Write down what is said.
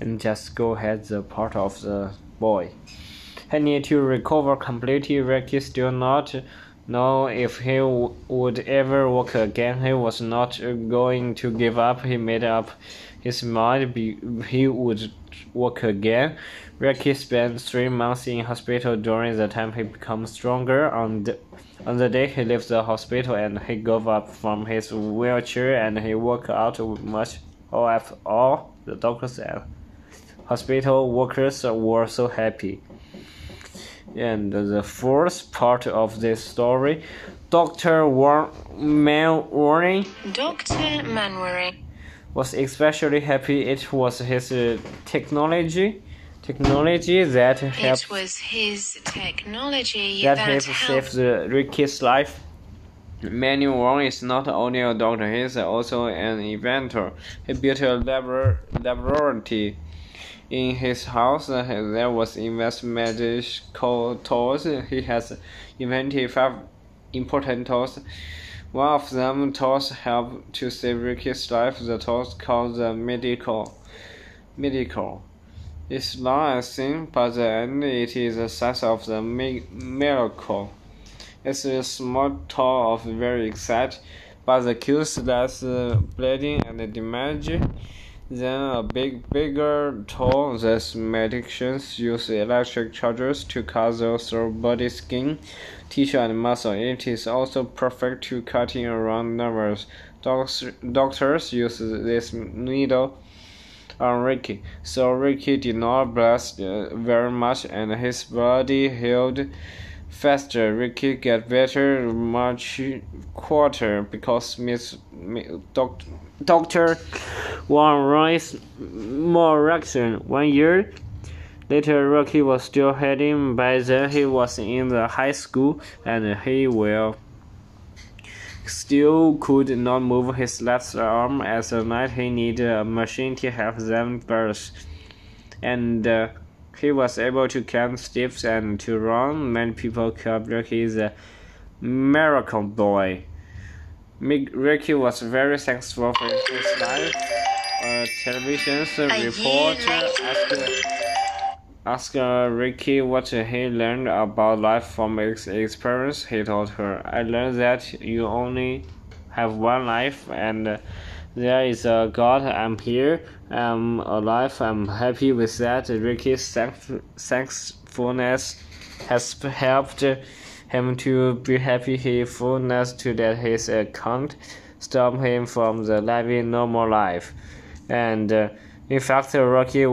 and just go ahead the part of the boy. He needed to recover completely. Ricky still not know if he would ever walk again. He was not uh, going to give up. He made up his mind be- he would walk again. Ricky spent three months in hospital. During the time, he became stronger. On the, on the day he left the hospital, and he got up from his wheelchair and he walked out much. Of all the doctors and hospital workers were so happy. And the fourth part of this story, Doctor War- Manwaring. Doctor Manwaring was especially happy. It was his uh, technology technology that helped. It was his technology that, that helped save the Ricky's life. Wong is not only a doctor, he is also an inventor. He built a labor laboratory in his house. There was investment medical tools. He has invented five important tools. One of them tools help to save Ricky's life. The tools called the medical medical. It's long a thin, but the end it is the size of the miracle. It's a small tool of very exact, but the kills less uh, bleeding and damage than a big, bigger tool. These medicines use electric charges to cut through body skin, tissue, and muscle. It is also perfect to cutting around nerves. Doctors use this needle on Ricky, so Ricky did not blast uh, very much and his body healed faster. Ricky get better much quicker because Miss doc, Doctor Wang Rice more reaction. One year later, Rocky was still heading. By then, he was in the high school and he will still could not move his left arm. As a night, he needed a machine to help them burst. And uh, he was able to climb steps and to run. Many people called Ricky the miracle boy. Ricky was very thankful for his life. A television reporter asked asked Ricky what he learned about life from his experience. He told her, I learned that you only have one life and there is a God. I'm here. I'm alive. I'm happy with that. Ricky's thankfulness has helped him to be happy. His fullness to that his account stopped him from the living normal life. And uh, in fact, Rocky